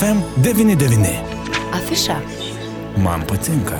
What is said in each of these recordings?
FM99. Afiša. Man patinka.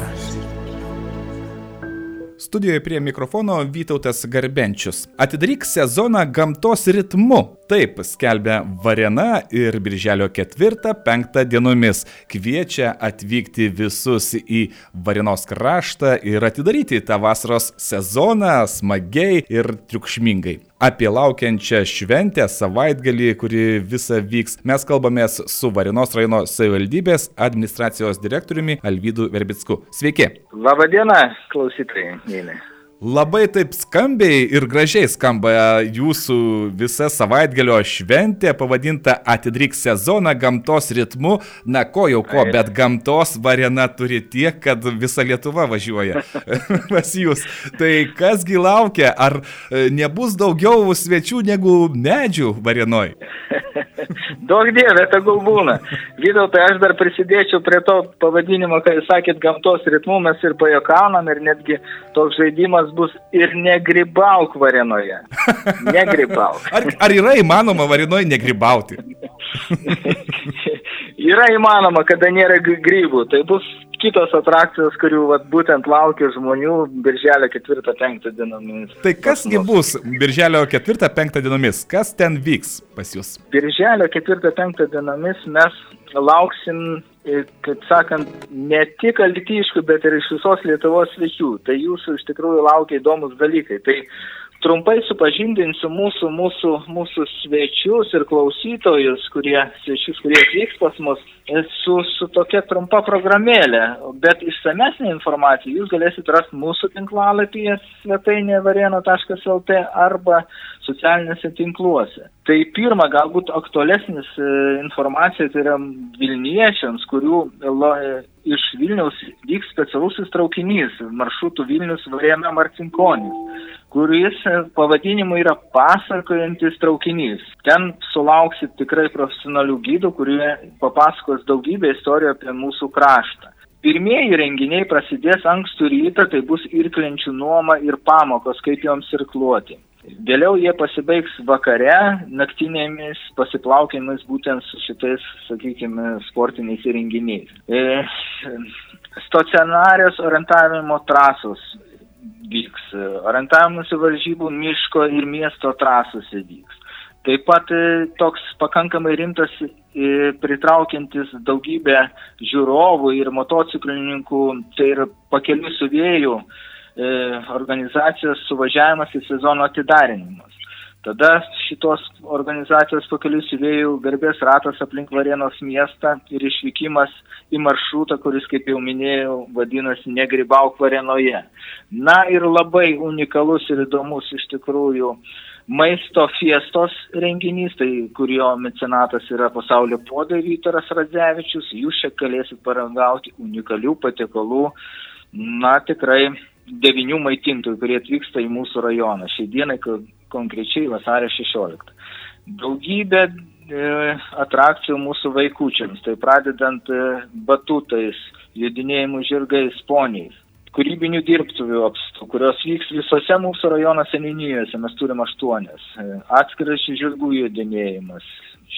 Studijoje prie mikrofono Vytautas Garbenčius. Atidaryk sezoną gamtos ritmu. Taip skelbia Varena ir Birželio 4-5 dienomis. Kviečia atvykti visus į Varenos kraštą ir atidaryti tą vasaros sezoną smagiai ir triukšmingai. Apie laukiančią šventę savaitgalį, kuri visa vyks, mes kalbamės su Varenos rajono savivaldybės administracijos direktoriumi Alvydu Verbicku. Sveiki. Labadiena, klausytojai. Labai taip skambiai ir gražiai skamba jūsų visa savaitgalio šventė, pavadinta Atidaryk sezoną gamtos ritmu. Na ko jau ko, bet gamtos varena turi tiek, kad visa Lietuva važiuoja pas jūs. Tai kasgi laukia, ar e, nebus daugiau svečių negu medžių varenoj? Daug dievė, tegul būna. Vytautai, aš dar prisidėčiau prie to pavadinimo, kai sakėt gamtos ritmu, mes ir pajokaunam ir netgi toks žaidimas bus ir negrybauk varenoje. Negrybauk. Ar, ar yra įmanoma varenoje negrybauti? yra įmanoma, kada nėra grybų. Tai bus kitos atrakcijos, kurių vat, būtent laukia žmonių birželio 4-5 dienomis. Tai kasgi bus birželio 4-5 dienomis? Kas ten vyks pas jūs? Birželio 4-5 dienomis mes lauksim, e, kaip sakant, ne tik altyškų, bet ir iš visos Lietuvos svečių. Tai jūsų iš tikrųjų laukia įdomus dalykai. Tai trumpai supažindinsiu mūsų, mūsų, mūsų svečius ir klausytojus, kurie, svečius, kurie atvyks pas mus, su, su tokia trumpa programėlė. Bet išsamesnė informacija jūs galėsite rasti mūsų tinklalapyje svetainėje varieno.lt arba socialiniuose tinkluose. Tai pirma, galbūt aktualesnis e, informacija tai yra Vilniečiams, kurių iš Vilniaus vyks specialusis traukinys maršrutų Vilnius Varėna Marcinkonis, kuris pavadinimu yra pasakojantis traukinys. Ten sulauksit tikrai profesionalių gydų, kurie papasakos daugybę istorijų apie mūsų kraštą. Pirmieji renginiai prasidės ankstų rytą, tai bus irklenčių nuoma ir pamokos, kaip joms irkluoti. Vėliau jie pasibaigs vakare, naktinėmis pasiplaukėmis būtent su šitais, sakykime, sportiniais įrenginiais. E, stacionarios orientavimo trasos vyks, orientavimosi varžybų miško ir miesto trasose vyks. Taip pat e, toks pakankamai rimtas e, pritraukiantis daugybę žiūrovų ir motociklininkų, tai ir pakelių suvėjų E, organizacijos suvažiavimas į sezono atidarinimus. Tada šitos organizacijos pakelių siuvėjų garbės ratas aplink Varėnos miestą ir išvykimas į maršrutą, kuris, kaip jau minėjau, vadinasi Negribauk Varėnoje. Na ir labai unikalus ir įdomus iš tikrųjų maisto fiestos renginys, tai kurio mecenatas yra pasaulio podai Vytaras Radzevičius. Jūs čia galėsit paragauti unikalių patiekalų. Na tikrai devinių maitintojų, kurie atvyksta į mūsų rajoną. Šiai dienai konkrečiai vasario 16. Daugybė e, atrakcijų mūsų vaikučiams, tai pradedant e, batutais, judinėjimų žirgais, poniais, kūrybinių dirbtuvių apstų, kurios vyks visose mūsų rajono seninijose, mes turim aštuonias, e, atskiras žirgų judinėjimas,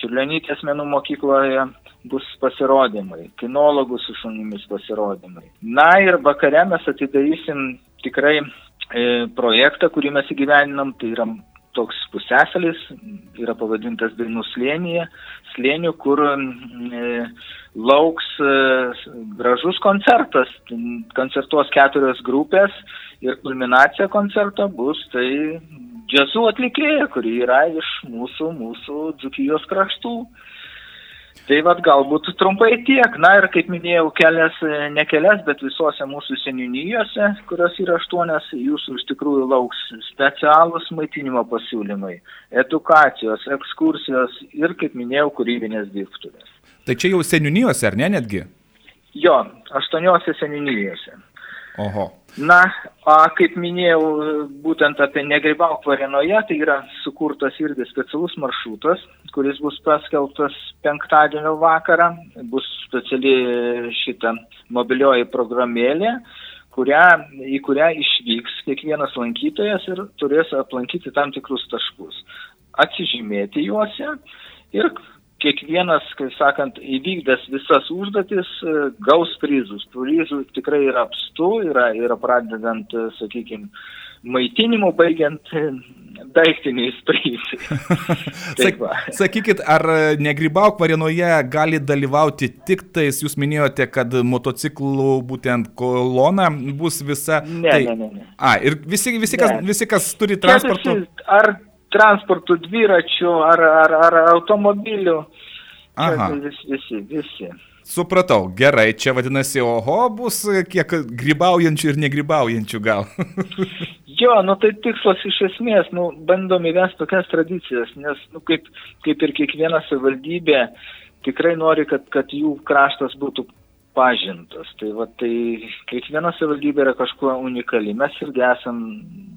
Širlenytės menų mokykloje bus pasirodymai, kinologų su šunimis pasirodymai. Na ir vakare mes atidarysim tikrai projektą, kurį mes įgyveninam, tai yra toks pusėsalis, yra pavadintas Dainų slėnyje, slėnių, kur e, lauks e, gražus koncertas, koncertuos keturios grupės ir kulminacija koncerto bus tai džiazų atlikėja, kuri yra iš mūsų, mūsų Dzukijos kraštų. Tai vad galbūt trumpai tiek. Na ir kaip minėjau, kelias, ne kelias, bet visose mūsų seniūnyjose, kurios yra aštuonias, jūsų iš tikrųjų lauks specialūs maitinimo pasiūlymai, edukacijos, ekskursijos ir, kaip minėjau, kūrybinės dirbtuvės. Tai čia jau seniūnyjose, ar ne netgi? Jo, aštuoniuose seniūnyjose. Oho. Na, a, kaip minėjau, būtent apie Negribauk Varenoje, tai yra sukurtas irgi specialus maršrutas, kuris bus paskelbtas penktadienio vakarą, bus speciali šita mobilioji programėlė, kurią, į kurią išvyks kiekvienas lankytojas ir turės aplankyti tam tikrus taškus, atsižymėti juose ir kiekvienas, kaip sakant, įvykdęs visas užduotis gaus prizus. Prizų tikrai yra apstu, yra, yra pradedant, sakykime, maitinimu, baigiant daiktiniais prizais. Sak, sakykit, ar negrybauk varienoje gali dalyvauti tik tais, jūs minėjote, kad motociklų būtent kolona bus visa. Ne, tai, ne, ne, ne. A, ir visi, visi, kas, Ne. visi kas turi transporto. Ar transportų, dviračių, ar, ar, ar automobilių. Aha. Vis, visi, visi. Supratau, gerai, čia vadinasi, oho, bus kiek grybaujančių ir negrybaujančių gal. Jo, nu tai tikslas iš esmės, nu, bandom įvesti tokias tradicijas, nes, nu, kaip, kaip ir kiekviena savivaldybė tikrai nori, kad, kad jų kraštas būtų pažintas. Tai va, tai kiekviena savivaldybė yra kažkuo unikali. Mes irgi esam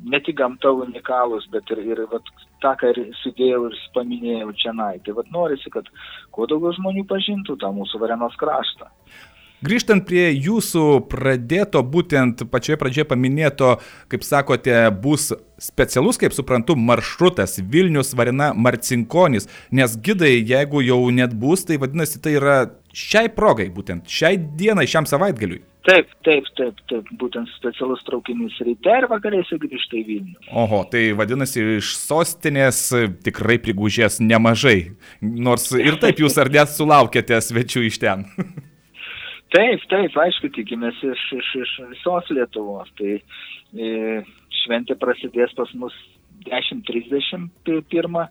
ne tik gamta unikalūs, bet ir, ir va, tą, ką ir sudėjau ir paminėjau čia. Tai va, norisi, kad kuo daugiau žmonių pažintų tą mūsų Varenos kraštą. Grįžtant prie jūsų pradėto, būtent pačioje pradžioje paminėto, kaip sakote, bus specialus, kaip suprantu, maršrutas Vilnius Varina Marcinkonis, nes gidai, jeigu jau net bus, tai vadinasi, tai yra šiai progai, būtent šiai dienai, šiam savaitgaliui. Taip, taip, taip, taip, būtent specialus traukinys ryte ir vakariai sugrįžta į Vilnių. Oho, tai vadinasi, iš sostinės tikrai prigužės nemažai, nors ir taip jūs ar net sulaukėte svečių iš ten. Taip, taip, aišku, tikimės iš, iš, iš visos Lietuvos. Tai e, šventė prasidės pas mus 10.30 pi- pirma,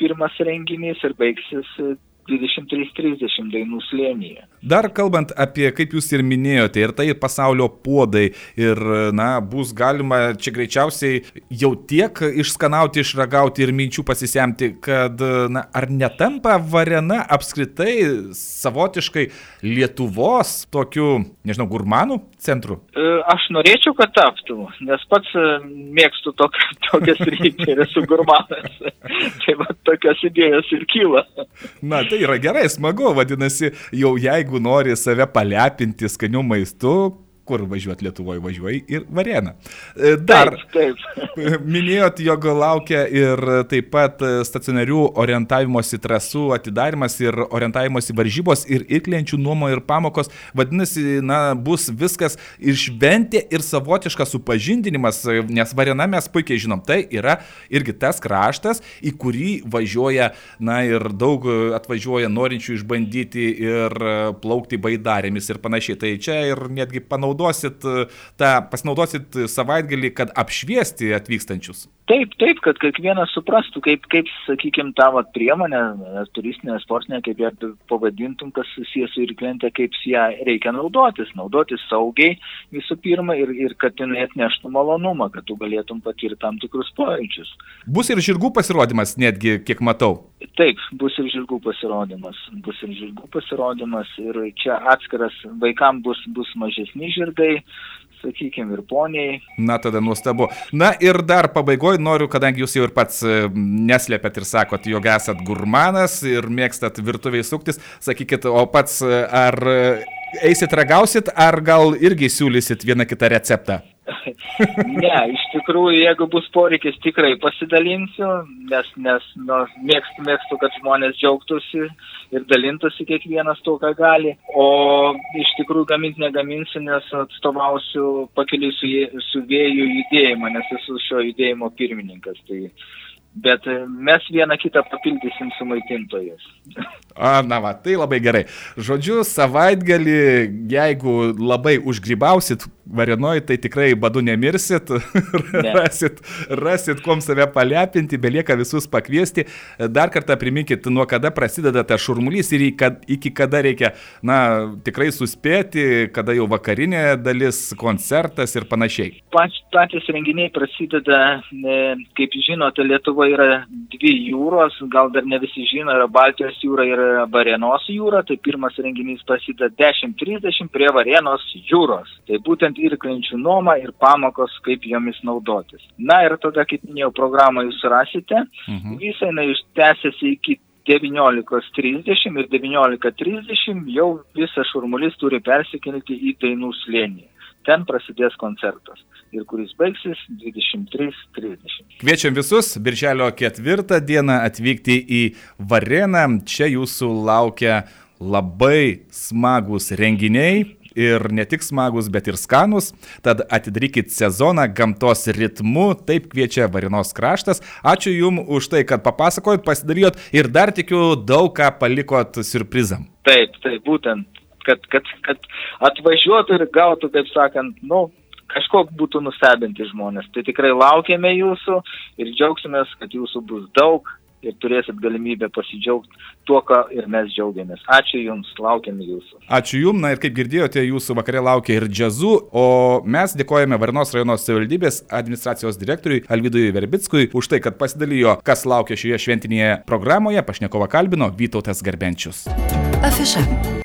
pirmas renginys ir baigsis e, 23.30 dainų slėnyje. Dar kalbant apie, kaip jūs ir minėjote, ir tai pasaulio puodai, ir, na, bus galima čia greičiausiai jau tiek išskanauti, išragauti ir minčių pasisemti, kad, na, ar netampa varena apskritai savotiškai Lietuvos tokiu, nežinau, gurmanų centru? E, Aš norėčiau, kad taptų, nes pats e, mėgstu tokią, tokias rytį ir esu gurmanas. tai va, tokios idėjos ir kyla. Na, tai yra gerai, smagu, vadinasi, jau jeigu nori save palepinti skaniu maistu, kur važiuoti Lietuvoje, važiuoji ir varieną. E, Dar Taip, taip. minėjot, jog laukia ir taip pat stacionarių orientavimosi trasų atidarimas ir orientavimosi varžybos ir įklienčių nuomo ir pamokos. Vadinasi, na, bus viskas ir šventė, ir savotiškas supažindinimas, nes varena mes puikiai žinom, tai yra irgi tas kraštas, į kurį važiuoja, na ir daug atvažiuoja norinčių išbandyti ir plaukti baidarėmis ir panašiai. Tai čia ir netgi panaudosit tą, pasinaudosit savaitgalį, kad apšviesti atvykstančius. Taip, taip, kad kiekvienas suprastų, kaip, kaip sakykime, tą vat, priemonę, ar turistinę, sportinę, kaip ją pavadintum, kas susijęs su irklente, kaip ją reikia naudotis. Naudotis saugiai visų pirma ir, ir kad jinai atneštų malonumą, kad tu galėtum patirti tam tikrus pojūčius. Bus ir žirgų pasirodymas, netgi kiek matau. Taip, bus ir žirgų pasirodymas. Bus ir žirgų pasirodymas ir čia atskiras vaikams bus, bus mažesni žirgai, sakykime, ir poniai. Na, tada nuostabu. Na ir dar pabaigoje noriu, kadangi jūs jau ir pats e, neslėpėt ir sakot, jog esat gurmanas ir mėgstat virtuviai suktis, sakykit, o pats e, ar e, eisit ragausit, ar gal irgi siūlysit vieną kitą receptą? Ne, iš tikrųjų, jeigu bus poreikis, tikrai pasidalinsiu, nes, nes nu, mėgstu, mėgstu, kad žmonės džiaugtųsi ir dalintųsi kiekvienas to, ką gali. O iš tikrųjų gaminti negaminsiu, nes atstovausiu pakeliui su, su vėjų judėjimą, nes esu šio judėjimo pirmininkas. Tai, bet e, mes vieną kitą papildysim su maitintojais. A, na va, tai labai gerai. Žodžiu, savaitgalį, jeigu labai užgrybausit varienoj, tai tikrai badu nemirsit, Ne. rasit, rasit, kuom save palepinti, belieka visus pakviesti. Dar kartą priminkit, nuo kada prasideda tas šurmulys ir iki kada reikia, na, tikrai suspėti, kada jau vakarinė dalis, koncertas ir panašiai. Patys renginiai prasideda, kaip žinote, Lietuva yra dvi jūros, gal dar ne visi žino, yra Baltijos jūra ir Varenos jūra, tai pirmas renginys prasideda 10.30 prie Varenos jūros. Tai būtent irklinčių nuoma ir pamokos, kaip jomis naudotis. Na ir tada, kaip minėjau, programą jūs rasite, Mhm. visą jinai tęsiasi iki 19.30 ir 19.30 jau visas šurmulys turi persikelti į dainų slėnį. Ten prasidės koncertas ir kuris baigsis 23.30. Kviečiam visus birželio ketvirtą dieną atvykti į Vareną. Čia jūsų laukia labai smagus renginiai, ir ne tik smagus, bet ir skanus. Tad atidarykit sezoną gamtos ritmu, taip kviečia Varinos kraštas. Ačiū Jums už tai, kad papasakojot, pasidalijot ir dar tikiu daug ką palikot surprizam. Taip, taip, būtent, kad, kad, kad atvažiuotų ir gautų, kaip sakant, nu, kažko būtų nustebinti žmonės. Tai tikrai laukiame jūsų ir džiaugsimės, kad jūsų bus daug ir turėsit galimybę pasidžiaugti tuo, ką ir mes džiaugiamės. Ačiū Jums, laukiame Jūsų. Ačiū Jums, na ir kaip girdėjote, Jūsų vakarė laukia ir džiazu, o mes dėkojame Varnos rajono savivaldybės administracijos direktoriui Alvidui Verbickui už tai, kad pasidalijo, kas laukia šioje šventinėje programoje. Pašnekovą kalbino Vytautas Garbenčius. Afiša.